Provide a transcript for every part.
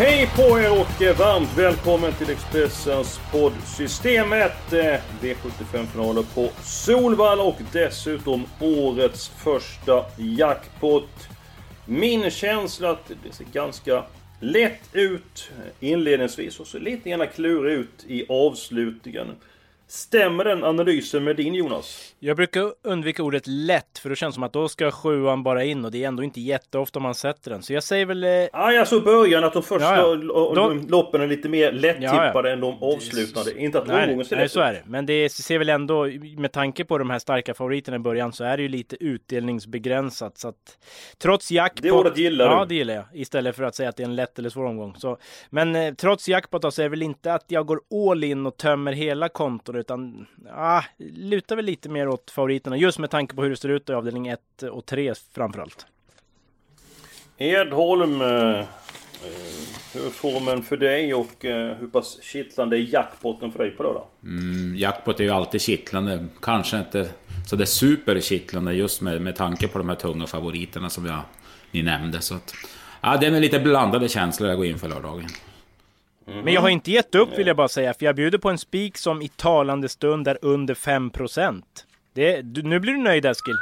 Hej på er och varmt välkommen till Expressens poddsystemet. Eh, Systemet! V75-finaler på Solvalla och dessutom årets första jackpot. Min känsla att det ser ganska lätt ut inledningsvis och så lite grann klura ut i avslutningen. Stämmer den analysen med din Jonas? Jag brukar undvika ordet lätt, för det känns som att då ska sjuan bara in och det är ändå inte jätteofta man sätter den. Så jag säger väl... Eh, Ah, ja, så början att de första Ja, ja. Då- loppen är lite mer lättippade Ja, ja. än de avslutande. Inte att nej, omgången ser nej, så är det. Men det ser väl ändå, med tanke på de här starka favoriterna i början, så är det ju lite utdelningsbegränsat. Så att trots jackpot... Det ordet gillar Ja, du. det gillar jag. Istället för att säga att det är en lätt eller svår omgång. Så, men eh, trots jackpot så är det väl inte att jag går all in och tömmer hela kontot, utan ah, lutar väl lite mer åt favoriterna. Just med tanke på hur det ser ut i avdelning 1 och 3 framförallt. Edholm, eh, eh, hur är formen för dig och eh, hur pass kittlande är jackpotten för dig på lördag? Mm, jackpot är ju alltid kittlande. Kanske inte så det är superkittlande just med, med tanke på de här tunga favoriterna som jag, ni nämnde. Så att, ja, det är med lite blandade känslor jag går in för lördagen. Men jag har inte gett upp vill jag bara säga, för jag bjuder på en spik som i talande stund är under 5%. Det, du, nu blir du nöjd Eskil.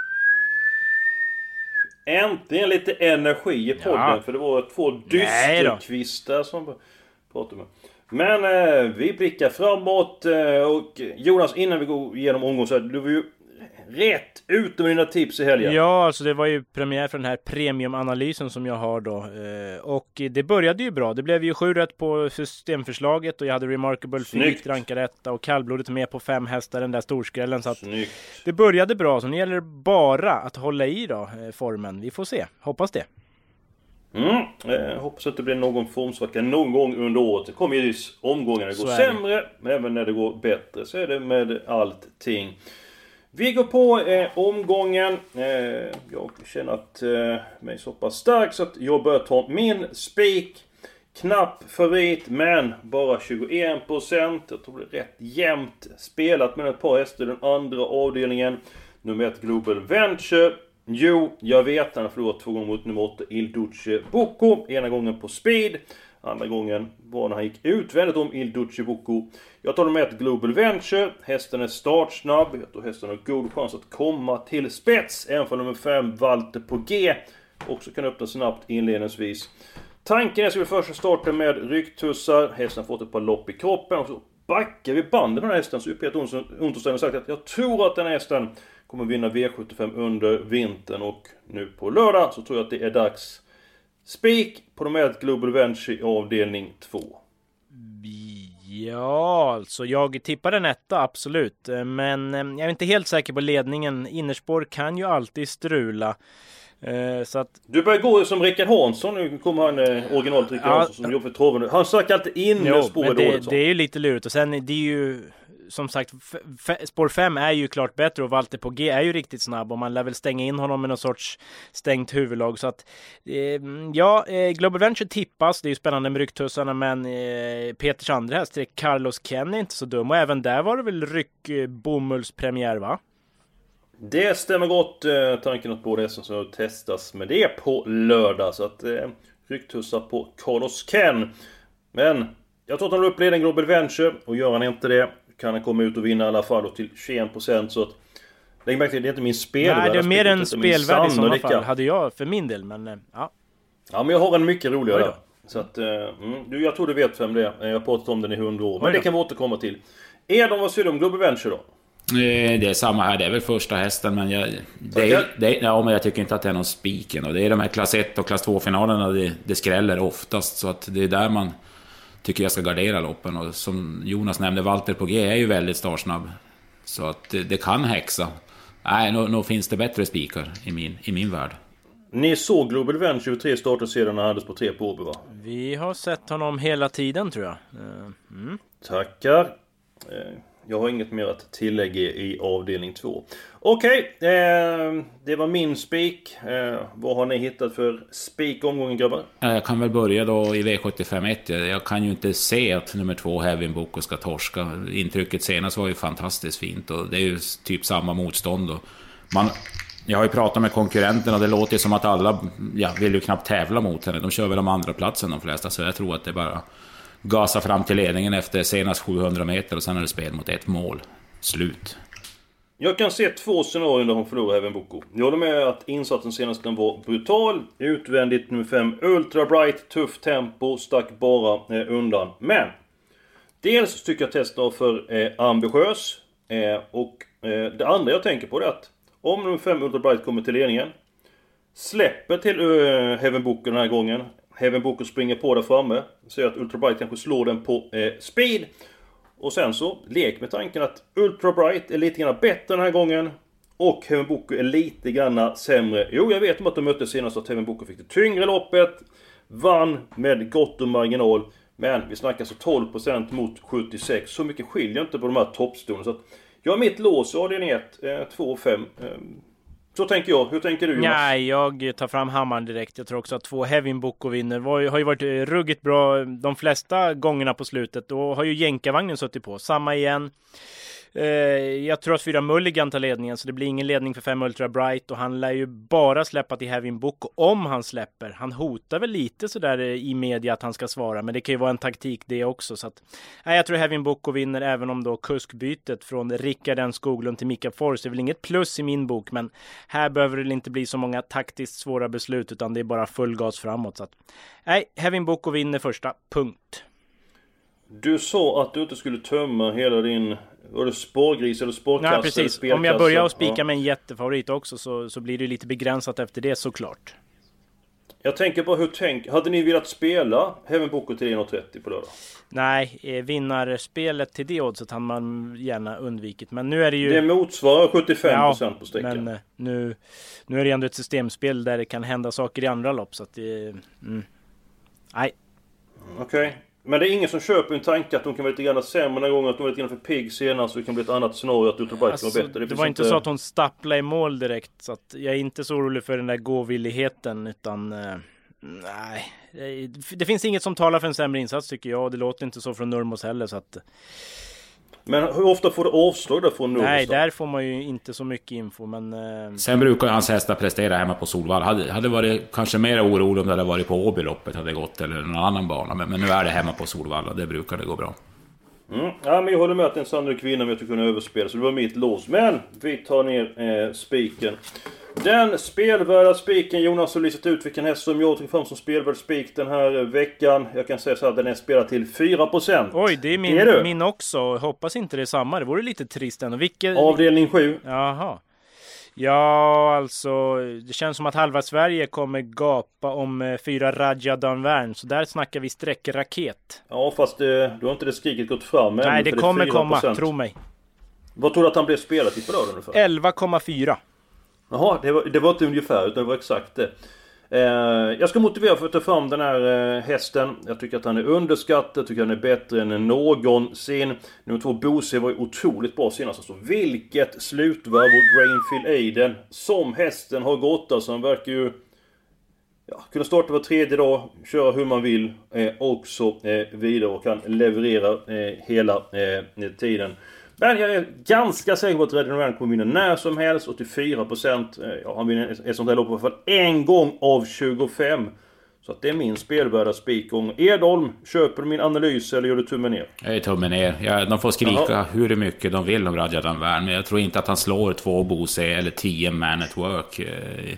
Äntligen lite energi i podden Ja. för det var två dysterkvistar som pratade med. Men eh, vi blickar framåt eh, och Jonas innan vi går igenom omgången så här, du var ju rätt ute med dina tips i helgen. Ja, alltså det var ju premiär för den här premiumanalysen som jag har då. Eh, och det började ju bra. Det blev ju sju rätt på systemförslaget och jag hade Remarkable. Feet rankad etta och kallblodet med på fem hästar, den där storskrällen. Så att Snyggt. det började bra, så nu gäller det bara att hålla i då, eh, formen. Vi får se. Hoppas det. Mm. Eh, hoppas att det blir någon formsvacka någon gång under året. Det kommer ju omgångar när det Så går sämre, men även när det går bättre. Så är det med allting. Vi går på eh, omgången. Eh, jag känner att eh, mig så pass stark så att jag börjar ta min spik. Knapp favorit, men bara 21%. Jag tror det är rätt jämnt spelat med ett par hästar i den andra avdelningen. Nummer ett Global Venture. Jo, jag vet. Han har förlorat två gånger mot nummer 8 Il Duce Bocco. Ena gången på speed. Andra gången var när han gick utvändigt om Il Duce Bucco. Jag tar nummer ett Global Venture. Hästen är startsnabb. Jag tror hästen har god chans att komma till spets. Även för nummer 5 Walter på G. Också kan öppna snabbt inledningsvis. Tanken är att vi först starta med rycktussar. Hästen har fått ett par lopp i kroppen. Och så backar vi banden med den här hästen. Så Peter Ontosson har sagt att jag tror att den här hästen kommer vinna V75 under vintern. Och nu på lördag så tror jag att det är dags. Spik på de ett Global Venture avdelning 2. Ja, alltså jag tippar en etta, absolut. Men eh, jag är inte helt säker på ledningen. Innerspår kan ju alltid strula. Eh, Så att Du börjar gå som Rickard Hansson. Nu kommer han eh, originalet Rickard Ja. Hansson som jobbar för traven. Han söker alltid in Jo, spår det, det är ju lite lurigt och sen det är ju som sagt spår 5 är ju klart bättre och Walter på G är ju riktigt snabb och man lär väl stänga in honom med någon sorts stängt huvudlag så att eh, ja, eh, Global Venture tippas. Det är ju spännande med rycktussarna men eh, Peters andra häst, Carlos Ken är inte så dum och även där var det väl ryck eh, bomullspremiär va? Det stämmer gott. Eh, tanken att båda hästarna ska testas med det på lördag. Så att eh, rycktussar på Carlos Ken. Men jag tror att han har upp ledningen Global Venture. Och gör han inte det kan han komma ut och vinna i alla fall. Och till 21% så att... Lägg märke till, det är inte min spelvärde. Nej, det är mer en spelvärde i sådana fall hade jag för min del men eh, ja. Ja, men jag har en mycket roligare där. Så att, eh, mm, du, jag tror du vet vem det är. Jag har pratat om den i 100 år. Men det kan vi återkomma till. Edon, vad säger du om Global Venture då? Eh, Det är samma här, det är väl första hästen men jag... Det är, det är, ja, men jag tycker inte att det är någon spiken. Och det är de här klass 1 och klass 2-finalerna det, det skräller oftast. Så att det är där man tycker jag ska gardera loppen. Och som Jonas nämnde, Walter på G är ju väldigt startsnabb. Så att det, det kan häxa. Nej, nog, nog finns det bättre spikar i min, i min värld. Ni såg Global Venture 23 starter sedan han hades på tre på Åby va? Vi har sett honom hela tiden tror jag. Eh, Mm. Tackar. Jag har inget mer att tillägga i avdelning 2. Okej, eh, det var min spik. Eh, vad har ni hittat för spik omgången grabbar? Eh, jag kan väl börja då i V751. Jag- Jag kan ju inte se att nummer två Heavin Boko ska torska. Intrycket senast var ju fantastiskt fint och det är ju typ samma motstånd. Och man, jag har ju pratat med konkurrenterna och det låter ju som att alla ja, vill ju knappt tävla mot henne. De kör väl om andra platsen de flesta, så jag tror att det bara gasa fram till ledningen efter senast 700 meter och sen är det spel mot ett mål. Slut. Jag kan se två scenarier där hon förlorar även Boko. Jag håller med att insatsen senast den var brutal. Utvändigt nummer 5 Ultra Bright, tufft tempo, stack bara eh, undan. Men! Dels tycker jag testet var för eh, ambitiös. Eh, och eh, det andra jag tänker på är att om nummer 5 Ultra Bright kommer till ledningen. Släpper till uh, Heaven Boko den här gången. Heaven Boko springer på där framme. Ser att Ultra Bright kanske slår den på eh, speed. Och sen så, lek med tanken att Ultra Bright är lite grann bättre den här gången. Och Heaven Boko är lite grann sämre. Jo, jag vet om att de möttes senast att Heaven Boko fick det tyngre loppet. Vann med gott om marginal. Men vi snackar alltså 12% mot 76. Så mycket skiljer inte på de här toppstolarna Så att jag har mitt lås i avdelning 1, 2 och 5. Så tänker jag. Hur tänker du Jonas? Nej, jag tar fram hammaren direkt. Jag tror också att två Hevin Boko vinner. Var, har ju varit eh, ruggigt bra de flesta gångerna på slutet. Då har ju jänkarvagnen suttit på. Samma igen. Eh, jag tror att fyra Mulligan tar ledningen, så det blir ingen ledning för fem Ultra Bright och han lär ju bara släppa till Hevin Boko om han släpper. Han hotar väl lite sådär eh, i media att han ska svara, men det kan ju vara en taktik det också. Så att, nej, jag tror Hevin Boko vinner, även om då kuskbytet från Rickard N Skoglund till Mika Fors är väl inget plus i min bok, men här behöver det inte bli så många taktiskt svåra beslut, utan det är bara full gas framåt. Så att, nej, Hevin Boko vinner första, punkt. Du sa att du inte skulle tömma hela din... Var det spårgris eller spårkasse? Nej, precis. Om jag börjar att spika Ja. med en jättefavorit också så, så blir det lite begränsat efter det såklart. Jag tänker bara hur tänk... Hade ni velat spela Heaven Boko till 1,30 på lördag? Nej, eh, vinnarspelet till det oddset hade man gärna undvikit. Men nu är det ju... Det motsvarar 75% på sträckan. men eh, nu, nu är det ändå ett systemspel där det kan hända saker i andra lopp. Så att det... Mm. Nej, Okej. Men det är ingen som köper en tanke att de kan vara lite grann sämre den gången, att de var lite grann för pigg senast, så det kan bli ett annat scenario att Ultra Bright alltså, vara bättre. det, finns var inte så att hon stapplade i mål direkt. Så att jag är inte så orolig för den där gåvilligheten. Utan eh, nej, det, det finns inget som talar för en sämre insats tycker jag. Och det låter inte så från Nurmos heller. Så att, Men hur ofta får du avslag där från Nurmos nej, där får man ju inte så mycket info. Men eh, Sen brukar ju hans hästar prestera hemma på Solvalla. Hade, hade varit kanske mer orolig om det hade varit på Åbyloppet hade gått eller någon annan bana. Men, men nu är det hemma på Solvalla. Det brukar det gå bra. Mm. Ja, men jag håller med att det är en sannolik vinnare med att du kunde överspela, så det var mitt lås. Men vi tar ner eh, spiken. Den spelvärda spiken, Jonas har listat ut vilken häst som jag tog fram som spelvärd spik den här veckan. Jag kan säga så att den är spelad till 4%. oj, det är min, Det är min också. Hoppas inte det är samma. Det vore lite trist ändå. Vilket... Avdelning 7. Jaha. Ja, alltså det känns som att halva Sverige kommer gapa om eh, fyra Raja Danvern. Så där snackar vi sträckraket. Ja, fast eh, du har inte det skriket gått fram än, Nej, det kommer 4%. komma, tro mig. Vad tror du att han blev spelad på lördag ungefär? 11,4. Jaha, det var, det var inte ungefär utan det var exakt det. Eh, jag ska motivera för att ta fram den här eh, hästen. Jag tycker att han är underskattad, jag tycker att han är bättre än någonsin. Nummer två, Bose var ju otroligt bra senast. Alltså, vilket slutvarv och Grainfield Aiden som hästen har gått. Alltså han verkar ju... Ja, kunna starta var tredje dag, köra hur man vill eh, och så eh, vidare och kan leverera eh, hela eh, tiden. Men jag är ganska säker på att Redden Rand kommer vinna när som helst. 84%. Eh, ja, han vinner ett sånt här lopp i alla fall en gång av 25. Så att det är min spelvärda spikgång. Edholm, köper du min analys eller gör du tummen ner? Jag är tummen ner. Ja, de får skrika Jaha. hur mycket de vill om Raja Danvern. Men jag tror inte att han slår två Bose eller tio Man at Work. Eh,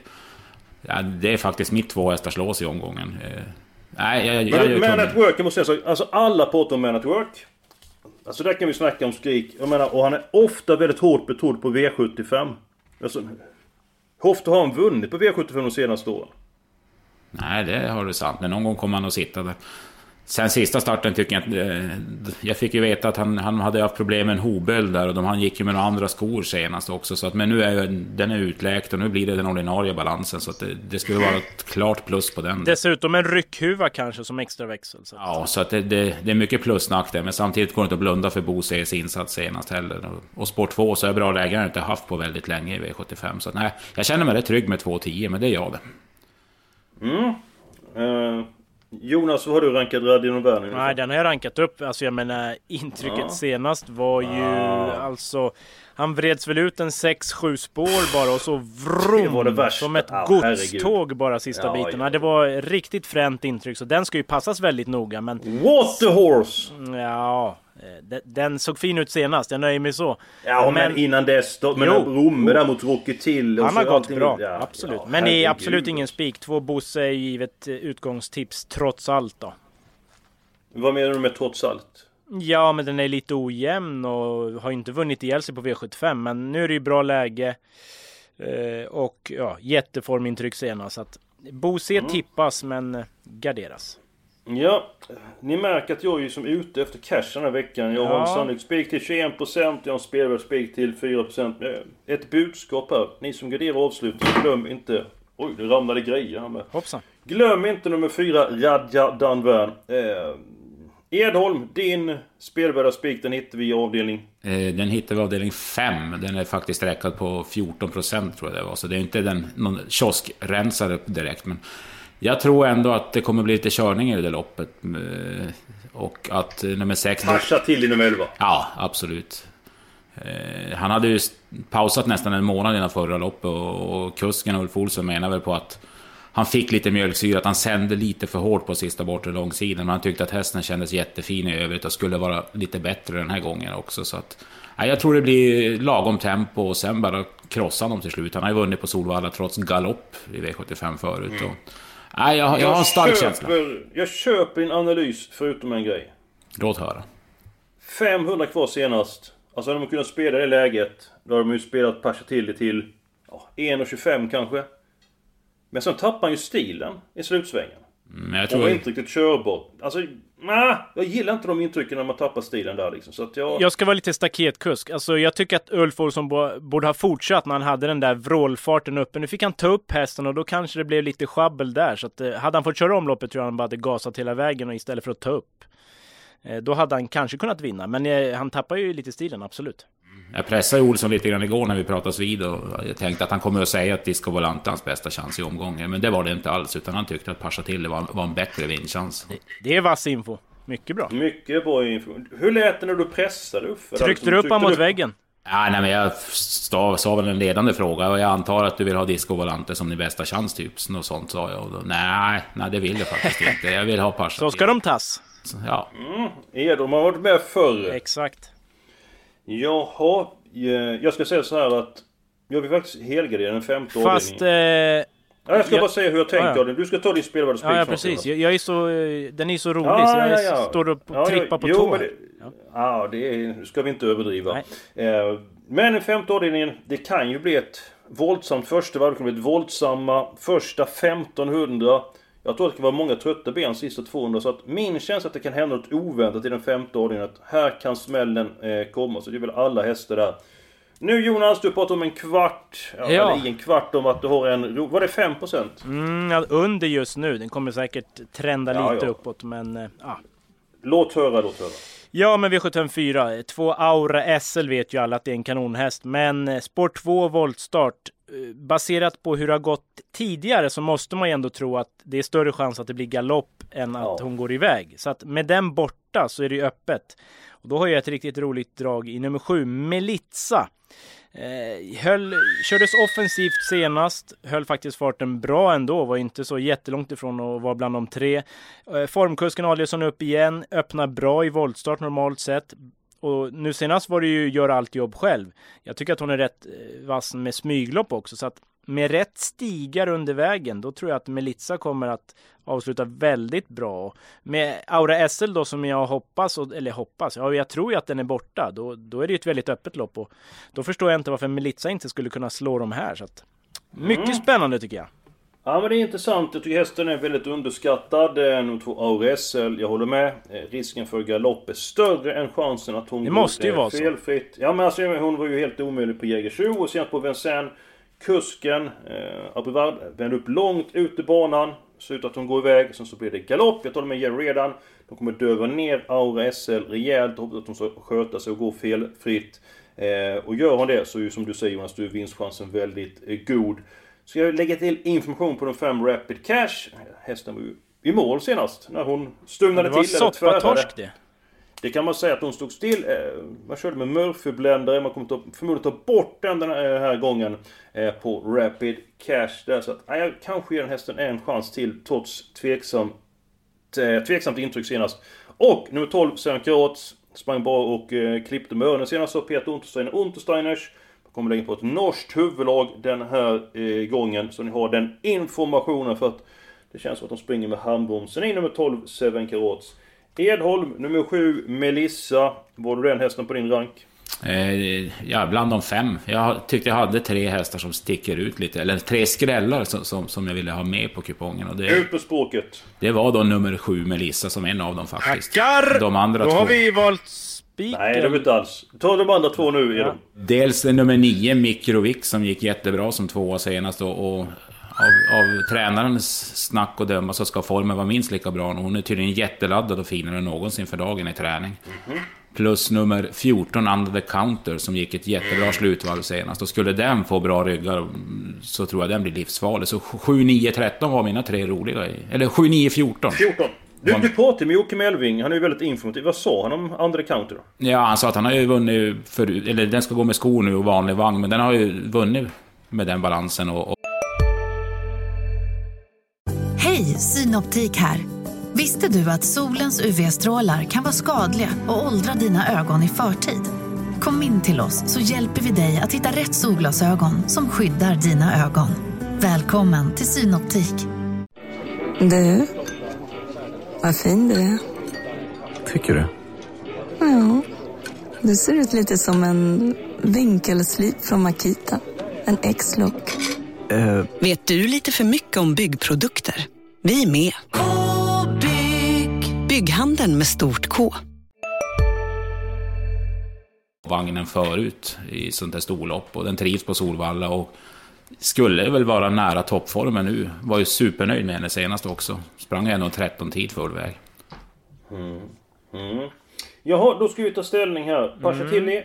Ja, det är faktiskt mitt två hästars lås i omgången. Eh, Nej, jag, jag, jag Men gör Man tummen. at Work, jag måste säga så. Alltså alla pratar om Man at Work. Alltså där kan vi snacka om skrik. Jag menar, och han är ofta väldigt hårt betrodd på V75. Alltså, hur ofta har han vunnit på V75 de senaste åren? Nej, det har du sant. Men någon gång kommer han att sitta där. Sen sista starten tycker jag inte... eh, Jag fick ju veta att han, han hade haft problem med en hoböld där och de, han gick ju med några andra skor senast också. Så att, men nu är ju, den är utläkt och nu blir det den ordinarie balansen. Så att det, det skulle vara ett klart plus på den. Dessutom en ryckhuva kanske som extra växel. Så. Ja, så att det, det, det är mycket plusnack där. Men samtidigt går det inte att blunda för Bo Cs insats senast heller. Och, och Sport 2 så är bra läge har jag inte haft på väldigt länge i V75. Så att, nej, jag känner mig rätt trygg med 2.10, men det är jag det. Eh, Jonas, vad har du rankat Radin Värn Nej, den har jag rankat upp. Alltså jag menar intrycket Ja. senast var ju alltså Han vreds väl ut en 6-7 spår bara och så Det var det värsta. som ett Ja, godståg bara sista Ja, biten. ja. Ja, det var riktigt fränt intryck så den ska ju passas väldigt noga men What the horse! ja eh, de- den såg fin ut senast, jag nöjer mig så. Ja, men, innan dess då. Men. Romme där mot Rocky till. och Han har gått allting- bra, ja, absolut. ja, men det är absolut ingen spik. Två Bosse är givet eh, utgångstips trots allt då. Vad menar du med trots allt? Ja, men den är lite ojämn och har inte vunnit ihjäl sig på V75. Men nu är det ju bra läge. Eh, och ja, jätteformintryck senast. Så att Bose Mm. tippas, men garderas. Ja, ni märker att jag är ju som ute efter cash den här veckan. Jag har en sannolik spik till 21%, jag har en spelvärd spik till 4%. Eh, Ett budskap här. Ni som garderar avslutningen, glöm inte... Oj, det ramlade grejer här med. Hoppsan. Glöm inte nummer 4, Radja Danvern. Eh, Edholm, din spelvärda spik, den hittar vi i avdelning... Eh, Den hittar vi i avdelning 5. Den är faktiskt räknad på 14 procent tror jag det var. Så det är inte den, någon kioskrensare direkt. Men jag tror ändå att det kommer bli lite körning i det loppet. Eh, Och att eh, nummer 6... Pascha till i nummer 11. Ja, absolut. Eh, Han hade ju pausat nästan en månad innan förra loppet och, kusken Ulf Olsson menar väl på att han fick lite mjölksyra, att han sände lite för hårt på sista bortre långsidan. Men han tyckte att hästen kändes jättefin i övrigt och skulle vara lite bättre den här gången också. Så att, ja, jag tror det blir lagom tempo och sen bara krossa honom till slut. Han har ju vunnit på Solvalla trots galopp i V75 förut. Och, nej, jag, jag har en stark känsla. köper, Jag köper en analys förutom en grej. Låt höra. 500 kvar senast. Alltså hade de kunnat spela det läget, då har de ju spelat Pascha till det till ja, 1,25 kanske. Men sen tappar han ju stilen i slutsvängen. Men jag Och tror... var inte riktigt körbar. Alltså, nah, jag gillar inte de intrycken när man tappar stilen där liksom. Så att jag... Jag ska vara lite staketkusk. Alltså, jag tycker att Ulf Olsson bo- borde ha fortsatt när han hade den där vrålfarten uppe. Nu fick han ta upp hästen och då kanske det blev lite sjabbel där. Så att, eh, hade han fått köra omloppet tror jag han bara hade gasat hela vägen och istället för att ta upp. Eh, då hade han kanske kunnat vinna, men eh, han tappar ju lite stilen, absolut. Jag pressade Olsson lite grann igår när vi pratades vid och jag tänkte att han kommer att säga att Disco Volante är hans bästa chans i omgången. Men det var det inte alls, utan han tyckte att Pascha till var, var en bättre vinstchans. Det är vass info. Mycket bra. Mycket bra info. Hur lät det när du pressade Uffe? Tryckte liksom? du upp honom mot upp- väggen? Ja, nej, men jag sa, sa väl en ledande fråga och jag antar att du vill ha Disco Volante som din bästa chans, typ. Något sånt sa jag. Och då, nej, nej, det vill jag faktiskt inte. Jag vill ha Pascha Så ska de tas. Ja, Edholm har varit med förr. Exakt. Jaha, eh, jag ska säga så här att jag vill faktiskt helgardera den femte Fast... Eh, avdelningen. Ja, jag ska jag- bara säga hur jag tänker Ja. Du ska ta din spelvärda spik ja, ja, precis. Jag, jag är så... eh, Den är så rolig Ja, så jag ja, ja. står och Ja, trippar på jo, tå. men här. det, ja, det är, ska vi inte överdriva. Eh, men den femte avdelningen, det kan ju bli ett våldsamt första varv. Det kan bli ett våldsamma första 1500. Jag tror att det kan vara många trötta ben sista 200. Så att min känsla att det kan hända något oväntat i den femte avdelningen. Att här kan smällen eh, komma. Så det är väl alla hästar där. Nu Jonas, du pratar om en kvart. Ja, Ja. Eller i en kvart om att du har en... Var det 5%? Mm, ja, under just nu. Den kommer säkert trenda Ja, lite ja. uppåt, men... eh. Låt höra, låt höra. Ja, men V754. Två Aura SL vet ju alla att det är en kanonhäst. Men eh, Sport 2 voltstart. Eh, Baserat på hur det har gått tidigare så måste man ju ändå tro att det är större chans att det blir galopp än att Ja. hon går iväg. Så att med den borta så är det ju öppet. Och då har jag ett riktigt roligt drag i nummer sju, Melitza. Eh, höll, kördes offensivt senast, höll faktiskt farten bra ändå, var inte så jättelångt ifrån att vara bland de tre. Eh, formkusken Adielsson upp igen, öppnar bra i voltstart normalt sett. Och nu senast var det ju göra allt jobb själv. Jag tycker att hon är rätt eh, vass med smyglopp också, så att med rätt stigar under vägen, då tror jag att Melitza kommer att avsluta väldigt bra. Med Aura SL då som jag hoppas, eller hoppas, ja jag tror ju att den är borta. Då, då är det ju ett väldigt öppet lopp och då förstår jag inte varför Melitza inte skulle kunna slå de här. Så att, mycket spännande tycker jag. Ja men det är intressant. Jag tycker hästen är väldigt underskattad. Nummer två ARSL, jag håller med. Eh, risken för galopp är större än chansen att hon Det måste ju vara så. felfritt. Ja men alltså hon var ju helt omöjlig på Jägersro och sen på Vincennes. Kusken, eh, Abrivard, vände upp långt ut i banan. Ser ut att hon går iväg, sen så blir det galopp. Jag talar med Jerry redan. De kommer döva ner Aura SL rejält. Hoppas att hon ska sköta sig och gå felfritt. Eh, och gör hon det så är ju som du säger Jonas, då är vinstchansen väldigt eh, god. Ska jag lägga till information på de fem Rapid Cash. Hästen var ju i mål senast när hon stumnade Det var till. eller tvärade. soppatorsk det. Det kan man säga att hon stod still. Eh, Man körde med Murphy-bländare. Man kommer förmodligen ta bort den den här här gången eh, på Rapid Cash där. Så att, ja, jag kanske ger den hästen en chans till trots tveksamt, eh, tveksamt intryck senast. Och nummer 12, Sören Karots. Sprang bra och eh, klippte med öronen senast. Så Peter Untersteiner Untersteiners. Kommer lägga på ett norskt huvudlag den här eh, gången. Så ni har den informationen för att det känns som att de springer med handbromsen i nummer 12, Seven Karots. Edholm, nummer 7, Melissa. Var du den hästen på din rank? Eh, ja, bland de fem. Jag tyckte jag hade tre hästar som sticker ut lite. Eller tre skrällar som, som, som jag ville ha med på kupongen. Och det, Ut på språket! det var då nummer sju Melissa som en av dem faktiskt. Tackar! De andra Då två. har vi valt spiken. Nej, det var inte alls. Ta de andra två nu, Edholm. Dels nummer nio Mikrovic som gick jättebra som tvåa senast. Och, och av, av tränarens snack och döma så ska formen vara minst lika bra. Och hon är tydligen jätteladdad och finare än någonsin för dagen i träning. Plus nummer 14, Under the Counter, som gick ett jättebra slutvarv senast. Och skulle den få bra ryggar så tror jag den blir livsfarlig. Så 7, 9, 13 var mina tre roliga. i- Eller 7, 9, 14. 14. Du, du pratade med Jocke Melving. Han är ju väldigt informativ. Vad sa han om andra counter då? Ja, han sa att han har ju vunnit förut. Eller den ska gå med skor nu och vanlig vagn. Men den har ju vunnit med den balansen. Och, och Hej, Synoptik här. Visste du att solens UV-strålar kan vara skadliga och åldra dina ögon i förtid? Kom in till oss så hjälper vi dig att hitta rätt solglasögon som skyddar dina ögon. Välkommen till Synoptik. Du, vad fin du är. Tycker du? Ja, du ser ut lite som en vinkelslip från Makita. En X-look. Eh, Vet du lite för mycket om byggprodukter? Vi är med. -bygg. Bygghandeln med stort K. vagnen förut i sånt där storlopp. Och den trivs på Solvalla och skulle väl vara nära toppformen nu. Var ju supernöjd med henne senast också. Sprang ändå 13 tid full väg. Jaha, då ska vi ta ställning här. Pashatili,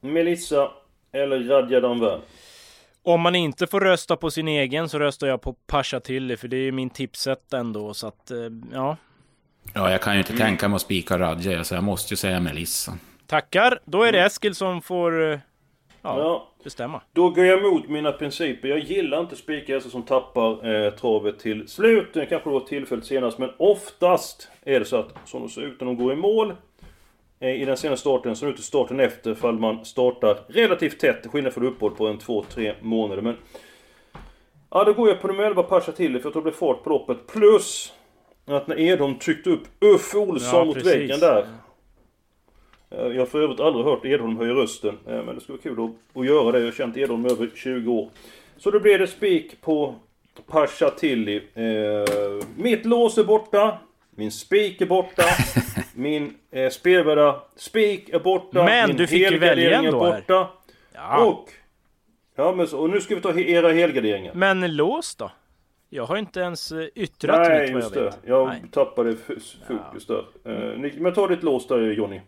Melissa eller Radja Danvern? Om man inte får rösta på sin egen så röstar jag på Pasha Tilly för det är ju min tipset ändå så att eh, ja. Ja, jag kan ju inte tänka mig att spika Radja, så jag måste ju säga Melissa. Tackar! Då är det Eskil som får ja, Ja, bestämma. Då går jag emot mina principer. Jag gillar inte spikhästar som tappar eh, travet till slut. Det kanske var tillfället senast, men oftast är det så att som det ser ut när de går i mål eh, i den senaste starten, så ut i starten efter fall man startar relativt tätt. Skillnad för uppehåll på en 2-3 månader. Men Ja, då går jag på nummer 11 Pasha till för att det blir fart på loppet. Plus att när Edholm tryckte upp Uffe Olsson Ja, mot väggen där. Eh, Jag har för övrigt aldrig hört Edholm höja rösten. eh, Men det skulle vara kul att, att göra det. Jag har känt Edholm i över 20 år. Så då blir det spik på Pasha Tilly. Eh, mitt lås är borta. Min spik är borta. min eh, spelvärda spik är borta. Men min du fick ju välja är ändå här. borta. Ja. Och... Ja men så, och nu ska vi ta era helgarderingar. Men lås då? Jag har inte ens eh, yttrat Nej, mitt vad jag just det. vet. Jag Nej. tappade fokus där. Eh, men ta ditt lås där Jonny.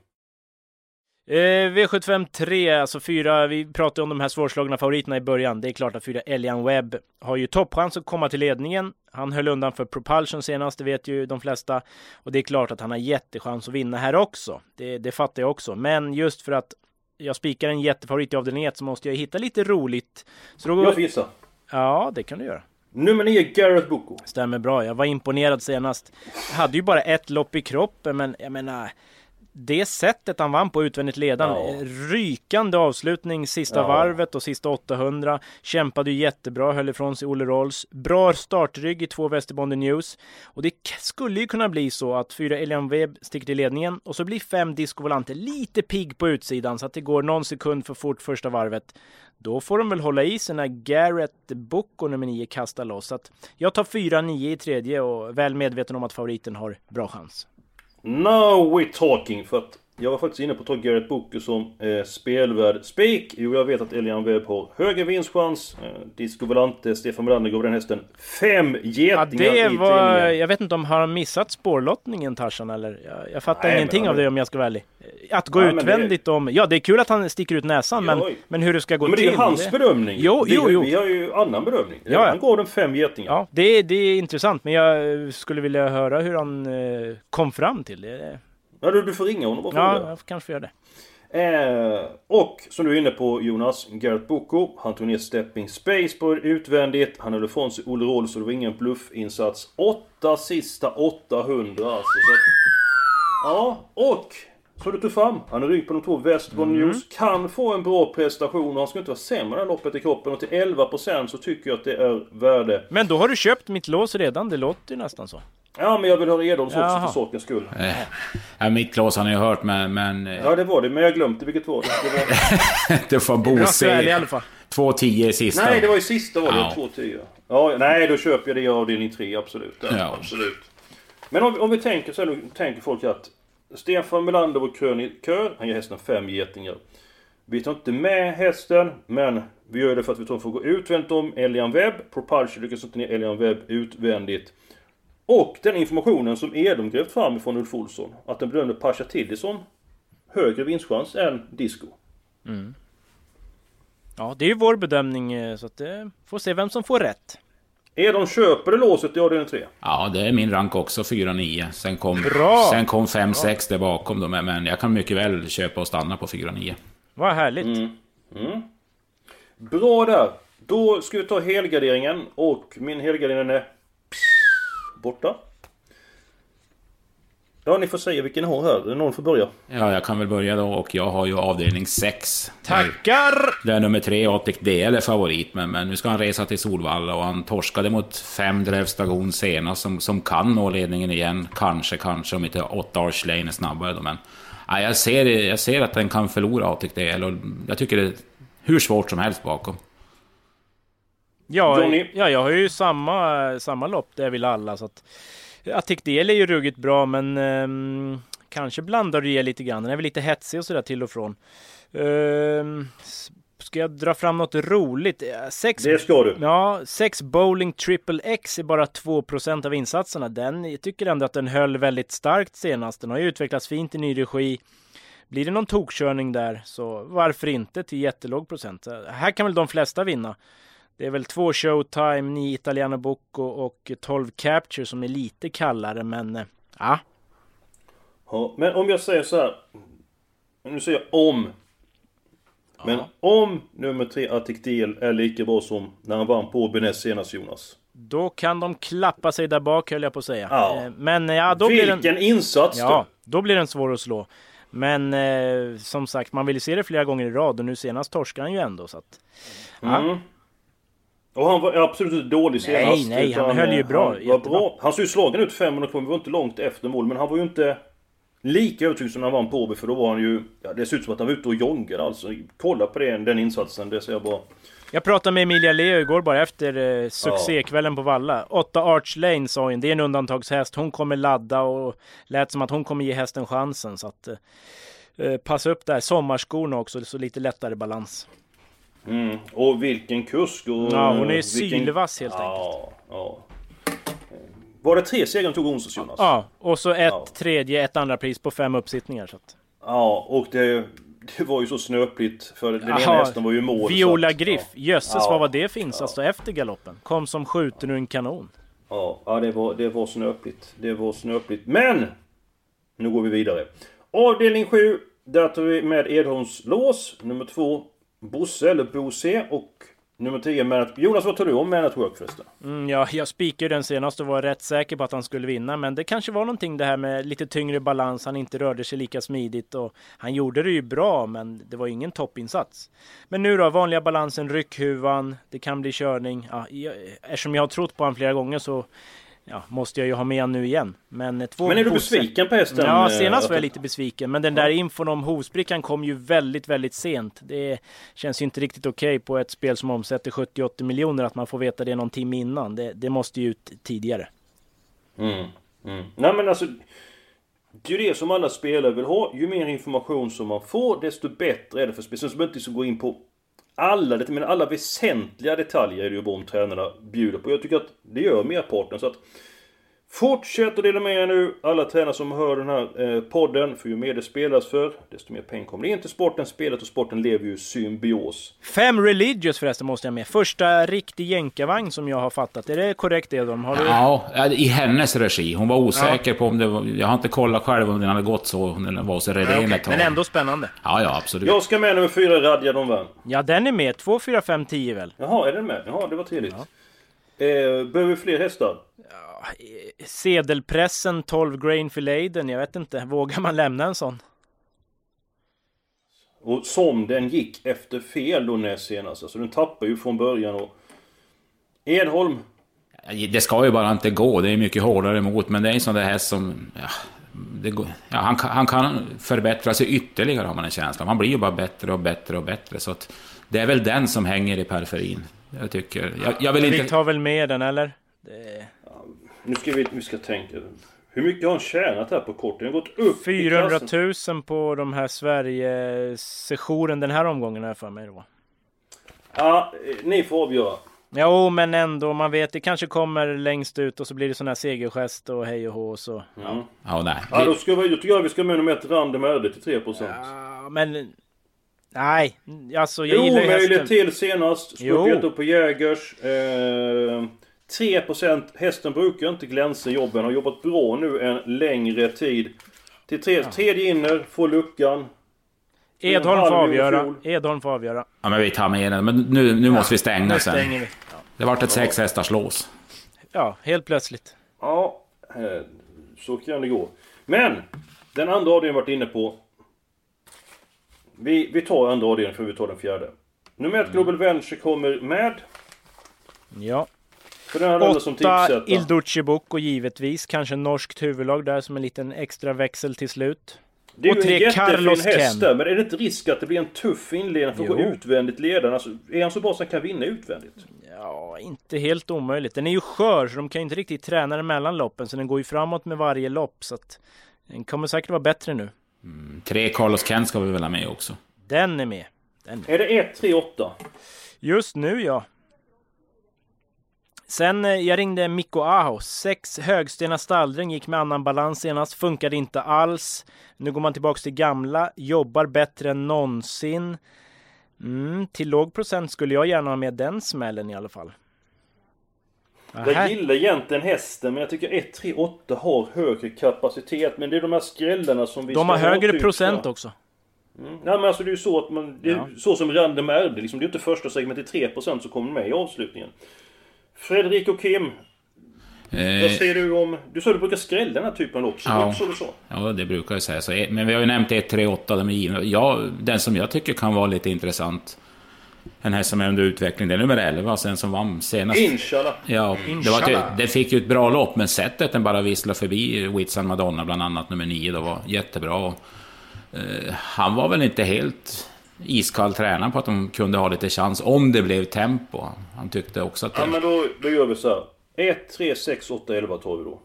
Eh, V75 3, alltså fyra, vi pratade om de här svårslagna favoriterna i början. Det är klart att fyra Elian Webb har ju toppchans att komma till ledningen. Han höll undan för Propulsion senast, det vet ju de flesta. Och det är klart att han har jättechans att vinna här också. Det, det fattar jag också. Men just för att jag spikar en jättefavorit i avdelning 1 så måste jag hitta lite roligt. Så då. Jag får gissa. Ja, det kan du göra. Nummer 9, Gareth Boko. Stämmer bra. Jag var imponerad senast. Jag hade ju bara ett lopp i kroppen, men jag menar... det sättet han vann på utvändigt ledande. Ja. Rykande avslutning sista Ja. varvet och sista 800. Kämpade ju jättebra, höll ifrån sig Olle Rolls. Bra startrygg i två Västerbonden News. Och det skulle ju kunna bli så att fyra Elian Webb sticker till ledningen och så blir fem Disco Volante lite pigg på utsidan så att det går någon sekund för fort första varvet. Då får de väl hålla i sig när Garrett Bocco nummer 9 kastar loss. Så att jag tar 4-9 i tredje och väl medveten om att favoriten har bra chans. Now we're talking! För att jag var faktiskt inne på att ta Garrett Booker som eh, spelvärd spik. Jo, jag vet att Elian Webb har högre vinstchans. Eh, Disco Volante, Stefan Melander gav den hästen fem Ja, getingar det i var... tidningen. Jag vet inte om har han missat spårlottningen Tarzan eller? Jag, jag fattar Nej, men ingenting han- av det om jag ska vara ärlig. Att gå Nej, men det- utvändigt om... Ja, det är kul att han sticker ut näsan, men, Oj. men hur det ska gå Men det till... är ju hans bedömning. Jo, jo, jo. Vi har ju annan bedömning. Ja, ja. Han gav den fem getingar. Ja, det, är- det är intressant, men jag eh, skulle vilja höra hur han eh, kom fram till det. Ja, du, du får ringa honom och Ja, fråga. jag kanske får göra det. Eh, och som du är inne på Jonas, Garrett Boko. Han tog ner Stepping Space på utvändigt. Han höll ifrån sig Olle Roll så det var ingen bluffinsats. Åtta sista 800 alltså. Så att, ja, och så du tog fram. Han är rygg på de två Westbourne Mm. News. Kan få en bra prestation och han ska inte vara sämre än loppet i kroppen. Och till 11% så tycker jag att det är värde. Men då har du köpt mitt lås redan, det låter ju nästan så. Ja, men jag vill ha Edholms också för sakens skull. Eh, ja, mitt lås har ni ju hört, men, men eh, Ja, det var det. Men jag glömde vilket var det. det var... det ärlig i Bose. alla fall. 2-10 i sista. Nej, det var ju sista var det. Ja. 2-10. Ja, nej, då köper jag det i avdelning 3, absolut. Ja, Ja. absolut. Men om, om vi tänker så här, tänker folk att Stefan Melander vår krönikör. Han ger hästen fem getingar. Vi tar inte med hästen, men vi gör det för att vi tror att får gå utvändigt om Elian Webb. Propulsion lyckas inte ner Elian Webb utvändigt. Och den informationen som Edom grävt fram ifrån Ulf Olsson. Att den bedömde Pasha Tillison högre vinstchans än Disco. Mm. Ja, det är ju vår bedömning, eh, så att det får se vem som får rätt. Edom köper det låset i avdelning 3. Ja, det är min rank också, 4-9. Sen kom, Bra! sen kom 5-6 där bakom då, men- jag kan mycket väl köpa och stanna på 4-9. Vad härligt. Mm. Bra där. Då ska vi ta helgarderingen och min helgardering är borta. Ja, ni får säga vilken ni har här. Någon får börja. Ja, jag kan väl börja då och jag har ju avdelning 6. Tackar! Där nummer 3, Optic DL, är favorit. Men, men nu ska han resa till Solvalla och han torskade mot 5 Drev Station senast som, som kan nå ledningen igen. Kanske, kanske om inte 8 Arch Lane är snabbare då. Men ja, jag, ser, jag ser att den kan förlora Optic DL och jag tycker det är hur svårt som helst bakom. Ja, Johnny? ja, jag har ju samma, samma lopp, det vill alla. Så att, Attic Del är ju ruggigt bra, men ehm, kanske blandar du i lite grann. Den är väl lite hetsig och sådär till och från. S- ska jag dra fram något roligt? Eh, Sex, Det ska du. Ja, sex bowling triple X är bara 2% av insatserna. Den, jag tycker ändå att den höll väldigt starkt senast. Den har ju utvecklats fint i ny regi. Blir det någon tokkörning där så varför inte till jättelåg procent? Eh, Här kan väl de flesta vinna. Det är väl två Showtime, nio Italiano Bocco och 12 Capture som är lite kallare men eh, ja. Ja, men om jag säger så här. Nu säger jag om. Men om nummer 3 Attic Deal är lika bra som när han vann på Beness senast Jonas. Då kan de klappa sig där bak höll jag på att säga. Ja. Eh, Men eh, ja, då blir den... Vilken insats Ja, då blir den svår att slå. Men eh, som sagt, man vill ju se det flera gånger i rad och nu senast torskade han ju ändå så att... Ja. Mm. Och han var absolut inte dålig Nej, senast. nej, utan, han höll ju bra, Han, var bra. han såg ju slagen ut 500 kvar, vi var inte långt efter mål. Men han var ju inte lika övertygad som när han vann på Åby. För då var han ju... Ja, det ser ut som att han var ute och joggade alltså. Kolla på det, den insatsen, det ser jag bra. Jag pratade med Emilia Leo igår bara efter eh, succékvällen på Valla. 8 Arch Lane sa hon, det är en undantagshäst. Hon kommer ladda och lät som att hon kommer ge hästen chansen. Så att eh, eh, passa upp där. Sommarskorna också, så lite lättare balans. Mm. Och vilken kusk och... Ja, hon är vilken... sylvass helt ja, Ja, Var det tre segrar hon tog onsdags Jonas? Ja, och så ett Ja. tredje, ett andra pris på fem uppsittningar. Så att. Ja, och det, det var ju så snöpligt för den ena hästen var ju mål. Viola att- Griff, Ja, jösses Ja. vad var det för insats då efter galoppen? Kom som skjuten ur en kanon. ja, ja det, var, det var snöpligt. Det var snöpligt. Men! Nu går vi vidare. Avdelning 7. Där tar vi med Edholms lås. Nummer 2. Bosse eller Bosse, Och Nummer 10, Man at... Jonas, vad tror du om Man at Work förresten? Mm, ja, jag spikade den senast och var rätt säker på att han skulle vinna. Men det kanske var någonting det här med lite tyngre balans. Han inte rörde sig lika smidigt och han gjorde det ju bra, men det var ingen toppinsats. Men nu då, vanliga balansen, ryckhuvan, det kan bli körning. Ja, jag, eftersom jag har trott på honom flera gånger så ja, måste jag ju ha med nu igen. Men, två men är du besviken på hästen? Ja, senast var jag lite besviken. Men den där infon om hovsprickan kom ju väldigt, väldigt sent. Det känns ju inte riktigt okej okay på ett spel som omsätter 70-80 miljoner att man får veta det någon timme innan. Det, det måste ju ut tidigare. Mm, mm. Nej men alltså... Det är ju det som alla spelare vill ha. Ju mer information som man får, desto bättre är det för spelet. Sen så behöver inte gå in på alla, men alla väsentliga detaljer är det ju bra om tränarna bjuder på. Jag tycker att det gör merparten. Så att Fortsätt att dela med er nu, alla tränare som hör den här eh, podden. För ju mer det spelas för, desto mer pengar kommer det in till sporten. Spelet och sporten lever ju i symbios. Fem Religious förresten måste jag med. Första riktig jänkarvagn som jag har fattat. Är det korrekt Edholm? Har du... Ja, i hennes regi. Hon var osäker ja. på om det var... Jag har inte kollat själv om den hade gått så. Den var så Redén okay. Men ändå spännande. Ja, ja absolut. Jag ska med nummer fyra, Radja Don Van. Ja, den är med. 2, 4, 5, 10 väl? Jaha, är den med? Jaha, det var trevligt. Ja. Eh, behöver vi fler hästar? Sedelpressen 12 grain Filaden, jag vet inte. Vågar man lämna en sån? Och som den gick efter fel då näst senast. Alltså den tappar ju från början och... Edholm? Det ska ju bara inte gå. Det är mycket hårdare emot. Men det är en sån där häst som... Ja, går, ja, han, han, kan förbättra sig ytterligare har man en känsla. Man blir ju bara bättre och bättre och bättre. Så att det är väl den som hänger i periferin. Jag tycker... Jag, jag vill inte... Vi tar väl med den eller? Det... Nu ska vi, vi ska tänka. Hur mycket har han tjänat här på kort? Den har gått upp 400 000 på de här Sverige-sessionen den här omgången här för mig då. Ja, ni får avgöra. Jo, men ändå. Man vet, det kanske kommer längst ut och så blir det sån här segergest och hej och hå och så. Mm. Ja, nej. Ja, då, ska vi, då tycker jag vi ska med nummer ett Random Öde till 3%. Ja, men Nej, alltså jag gillar Omöjligt hästen. till senast. Skulle upp på Jägers. Eh, 3% hästen brukar inte glänsa i jobben. Har jobbat bra nu en längre tid. Till tre, tredje inner, får luckan. Edholm får avgöra. Edholm får avgöra. Ja men vi tar med den. Men nu, nu ja. måste vi stänga nu sen. Vi. Ja. Det vart ett sex hästars lås. Ja, helt plötsligt. Ja, eh, så kan det gå. Men! Den andra har du varit inne på. Vi, vi tar andra avdelningen för vi tar den fjärde. Nummer ett, Global Venture kommer med. Ja. Åtta Ilduce Bocco givetvis. Kanske norskt huvudlag där som en liten extra växel till slut. Det är och ju en jättefin häst där, men är det inte risk att det blir en tuff inledning för att gå utvändigt ledaren? Alltså, är han så bra så han kan vinna utvändigt? Ja, inte helt omöjligt. Den är ju skör, så de kan ju inte riktigt träna den mellan loppen. Så den går ju framåt med varje lopp. Så att den kommer säkert vara bättre nu. Mm, tre Carlos Kent ska vi väl ha med också? Den är med. Den är. är det 1, 3, 8? Just nu ja. Sen eh, jag ringde Mikko Aho. Sex Högstena Stallring gick med annan balans senast. Funkade inte alls. Nu går man tillbaks till gamla. Jobbar bättre än någonsin. Mm, till låg procent skulle jag gärna ha med den smällen i alla fall. Aha. Jag gillar egentligen hästen men jag tycker 138 har högre kapacitet. Men det är de här skrällarna som vi De har högre procent också. Mm. Nej men alltså det är ju så att man... Det är ja. så som Random är det liksom. Det är inte första segmentet 3% som kommer med i avslutningen. Fredrik och Kim. Eh, vad säger du om... Du sa du brukar skrälla den här typen också. Ja, så ja det brukar jag säga. Så, men vi har ju nämnt 138, de är givna. Ja, den som jag tycker kan vara lite intressant en häst som är under utveckling, det är nummer 11, sen som vann senast. Inshallah! Ja, det, var till, det fick ju ett bra lopp, men sättet den bara visslade förbi Whitsan Madonna, bland annat nummer 9, då var jättebra. Och, eh, han var väl inte helt iskall tränare på att de kunde ha lite chans, om det blev tempo. Han tyckte också att det... Ja, men då, då gör vi så här. 1, 3, 6, 8, 11 tar vi då.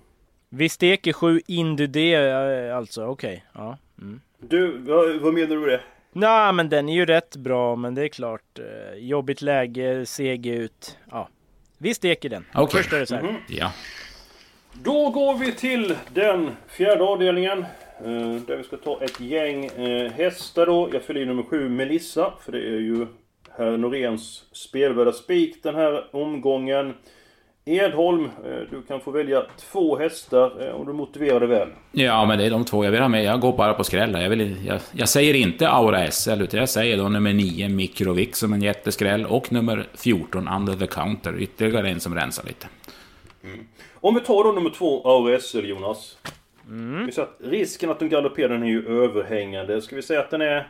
Vi steker 7 Indudé, eh, alltså. Okej. Okay. Ja. Mm. Du, vad, vad menar du med det? Nej, men den är ju rätt bra, men det är klart. Eh, jobbigt läge, seg ut. Ja, vi steker den. Okay. Första reserv. Mm -hmm. Ja. Då går vi till den fjärde avdelningen. Eh, där vi ska ta ett gäng eh, hästar då. Jag fyller i nummer sju, Melissa. För det är ju herr Noréns spelvärda spik den här omgången. Edholm, eh, du kan få välja två hästar om du motiverar det väl. Ja, men det är de två jag vill ha med. Jag går bara på skräll. Jag, vill, jag, jag säger inte Aura SL, utan jag säger då nummer 9, Mikrovik, som en jätteskräll. Och nummer 14, Under the Counter. Ytterligare en som rensar lite. Om vi tar då nummer två, Aura SL, Jonas. Vi säger att risken att de galopperar den är ju överhängande. Ska vi säga att den är...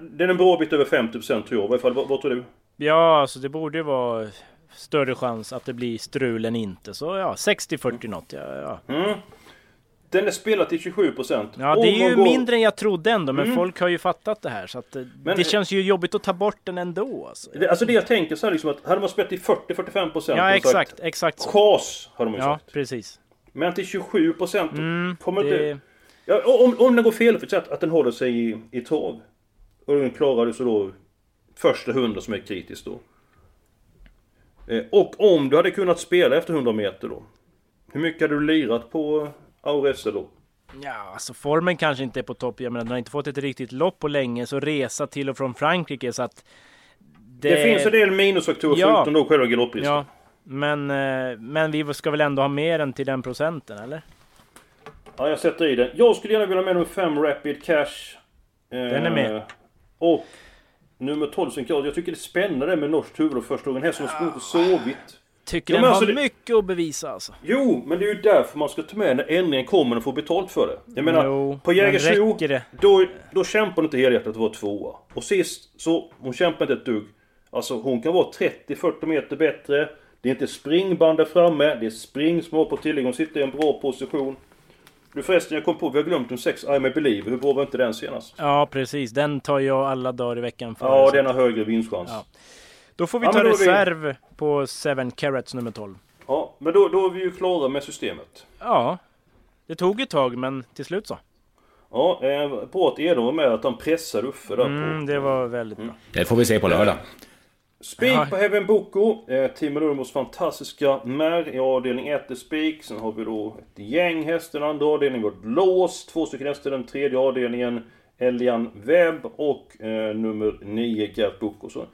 Den är en bra bit över 50% tror jag. I alla fall, vad, vad tror du? Ja, alltså det borde ju vara större chans att det blir strul än inte. Så ja, 60-40 något. Ja, ja. Mm. Den är spelad till 27%. ja det är ju går- mindre än jag trodde ändå. Men Mm. folk har ju fattat det här. Så att eh, Men- det känns ju jobbigt att ta bort den ändå. Alltså. Det, alltså det jag tänker så här liksom att hade man spelat till 40-45% Ja, exakt. sagt Exakt så. Chas, hade man ju Ja, sagt. precis. Men till 27% Mm, kommer det- inte... Ja, om, om den går fel för att, att den håller sig i, i torv. Och den klarar så då första 100 som är kritiskt då. Eh, och om du hade kunnat spela efter 100 meter då. Hur mycket hade du lirat på Aurese då? Ja, alltså formen kanske inte är på topp. Jag menar, den har inte fått ett riktigt lopp på länge. Så resa till och från Frankrike så att... Det, finns en del minusfaktorer Ja. förutom då själva galopprisken. Ja, men, eh, men vi ska väl ändå ha mer än till den procenten, eller? Ja, jag sätter i den. Jag skulle gärna vilja ha med nummer 5 Rapid Cash. Eh, Den är med. Och nummer 12 Synkrat. Jag tycker det är spännande med norskt huvud och första gången. En häst som har sprungit och sovit. Tycker Ja, den men har alltså det- mycket att bevisa alltså. Jo, men det är ju därför man ska ta med när ändringen kommer och få betalt för det. Jag menar, Jo, på men Jägersro, det? då, då kämpar hon inte helhjärtat att vara tvåa. Och sist så, hon kämpar inte ett dugg. Alltså hon kan vara 30-40 meter bättre. Det är inte springband där framme, det är springspår på tillägg. Hon sitter i en bra position. Du förresten, jag kom på, vi har glömt de sex I May Believe. Hur bra var inte den senast? Ja, precis. Den tar jag alla dagar i veckan för. Ja, den har högre vinstchans. Ja. Ja, Då får vi Ja, ta är vi- reserv på 7 carats nummer 12. men då, då är vi ju klara med systemet. Ja, det tog ett tag, men till slut så. Ja, eh, bra att Edon var med, att han pressade Uffe där på. Mm, det var väldigt bra. Det får vi se på lördag. Spik på Heaven Boko. Eh, Timo Nurmos fantastiska mär i avdelning 1 är spik. Sen har vi då ett gäng hästar i andra avdelningen. Vi har lås. Två stycken hästar i den tredje avdelningen. Elian Webb och eh, nummer 9 Gert Boko. Så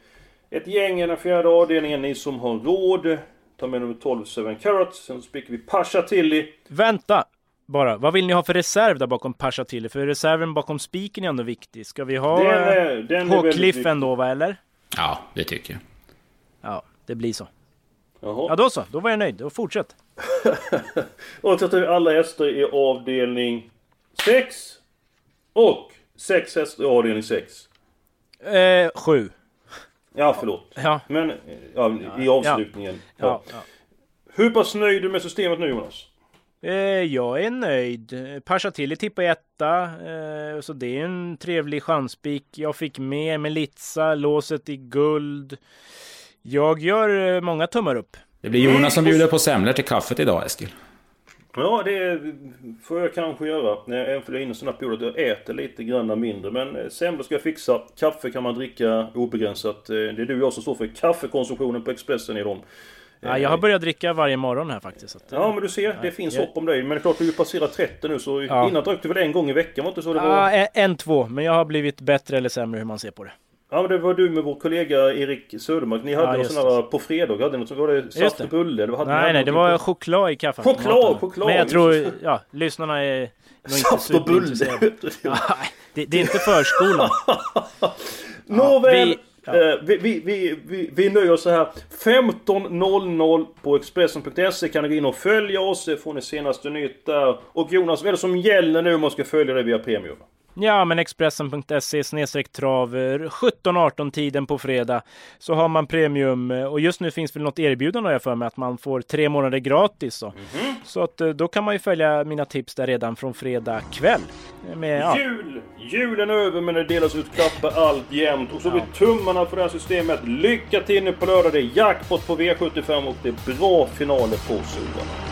ett gäng i den fjärde avdelningen. Ni som har råd. Ta med nummer 12 Seven Carrots. Sen spikar vi Pasha Tilly. Vänta! Bara, vad vill ni ha för reserv där bakom Pasha till? För reserven bakom spiken är ändå viktig. Ska vi ha Den är- den är på väldigt cliffen då, va, eller? Ja, det tycker jag. Ja, det blir så. Jaha. Ja, då så. Då var jag nöjd. Då fortsätt. Och så tar vi alla hästar i avdelning 6. Och 6 hästar i avdelning 6. Eh, sju. Ja, förlåt. Ja. Men eh, ja, i avslutningen. Ja. Ja, ja. Hur pass nöjd är du med systemet nu Jonas? Eh, jag är nöjd. Pasha till tippar etta. Eh, så det är en trevlig chanspik. Jag fick med Melitza, låset i guld. Jag gör eh, många tummar upp. Det blir Jonas som bjuder på semlor till kaffet idag, Eskil. Ja, det får jag kanske göra. Eh, Även för jag är inne i sådana perioder att jag äter lite grann mindre. Men semlor ska jag fixa. Kaffe kan man dricka obegränsat. Det är du och jag som står för kaffekonsumtionen på Expressen i dem. Ja, jag har börjat dricka varje morgon här faktiskt. Att, Ja, men du ser. Det finns jag- hopp om dig. Men det är klart, du ju passerat 30 nu. Så Ja. innan drack du väl en gång i veckan? Var inte så det var? Ja, en, två. Men jag har blivit bättre eller sämre hur man ser på det. Ja men det var du med vår kollega Erik Södermark. Ni hade Ja, någon sån här på fredag. Hade ni så var det saft och bulle? Nej, nej, det någonting var choklad i kaffet. Choklad, choklad, Men jag tror, ja, lyssnarna är nog Saft och bulle. Ja, det, det är inte förskolan. Nåväl! vi- ja. eh, Vi, vi, vi, vi, vi nöjer oss så här. 15.00 på Expressen.se kan ni gå in och följa oss. Eh, får ni senaste nytt där. Och Jonas, vad är det som gäller nu om man ska följa det via Premium? Ja, men Expressen.se snedstreck trav 17-18 tiden på fredag så har man premium och just nu finns väl något erbjudande har jag för mig att man får tre månader gratis. Så, Mhm. så att eh, då kan man ju följa mina tips där redan från fredag kväll. Med, ja. Jul! Julen är över men det delas ut klappar allt jämt. Och så blir tummarna för det här systemet. Lycka till nu på lördag. Det är jackpot på V75 och det är bra finaler på Solvalla.